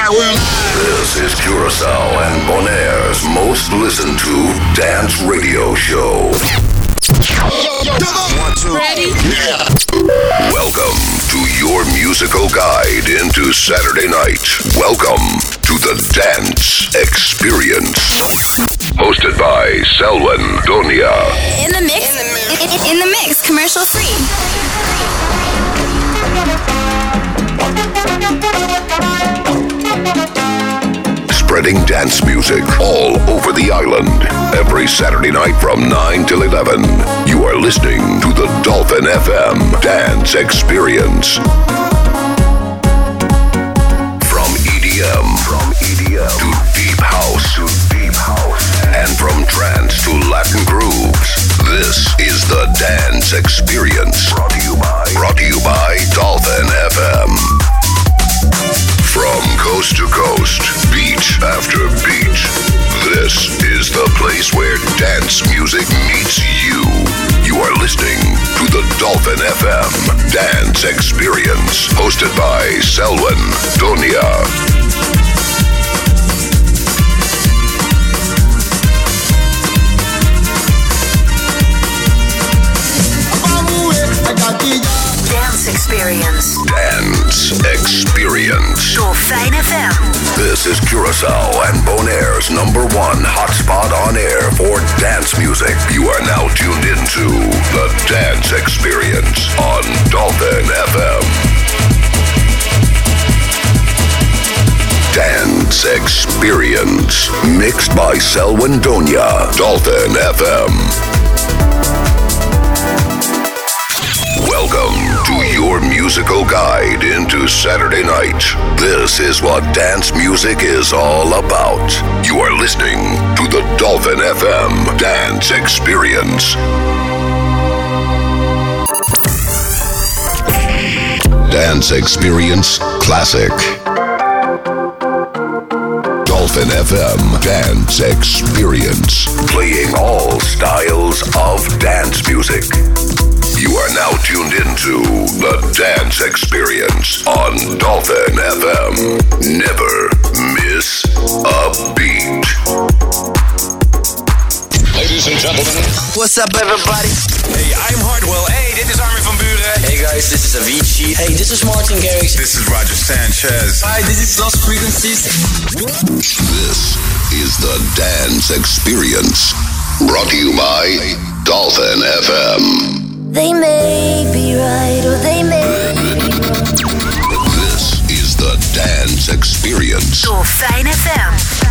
right, we're live. This is Curacao and Bonaire's most listened to dance radio show. Ready? Welcome to your musical guide into Saturday night. Welcome to the Dance Experience. Hosted by Selwyn Donia. In the mix. In, in the mix. Commercial free. Dance music all over the island. Every Saturday night from 9 till 11. You are listening to the Dolfijn FM Dance Experience. From EDM, from EDM to deep house, to deep house, and from trance to Latin grooves. This is the Dance Experience. Brought to you by, brought to you by Dolfijn FM. From coast to coast, after beach. this is the place where dance music meets you. You are listening to the Dolfijn FM Dance Experience, hosted by Selwyn Donia. Dance Experience. Dance Experience. Dolfijn FM. This is Curacao and Bonaire's number one hotspot on air for dance music. You are now tuned into the Dance Experience on Dolfijn FM. Dance Experience. Mixed by Selwyn Donia. Dolfijn FM. Musical guide into Saturday night. This is what dance music is all about. You are listening to the Dolfijn FM Dance Experience. Dance Experience Classic. Dolfijn FM Dance Experience. Playing all styles of dance music. You are now tuned into the Dance Experience on Dolfijn FM. Never miss a beat. Ladies and gentlemen. What's up, everybody? Hey, I'm Hardwell. Hey, this is Armin van Buuren. Hey guys, this is Avicii. Hey, this is Martin Garrix. This is Roger Sanchez. Hi, this is Lost Frequencies. This is the Dance Experience. Brought to you by Dolfijn FM. They may be right or they may. This is the Dance Experience. Dolfijn FM.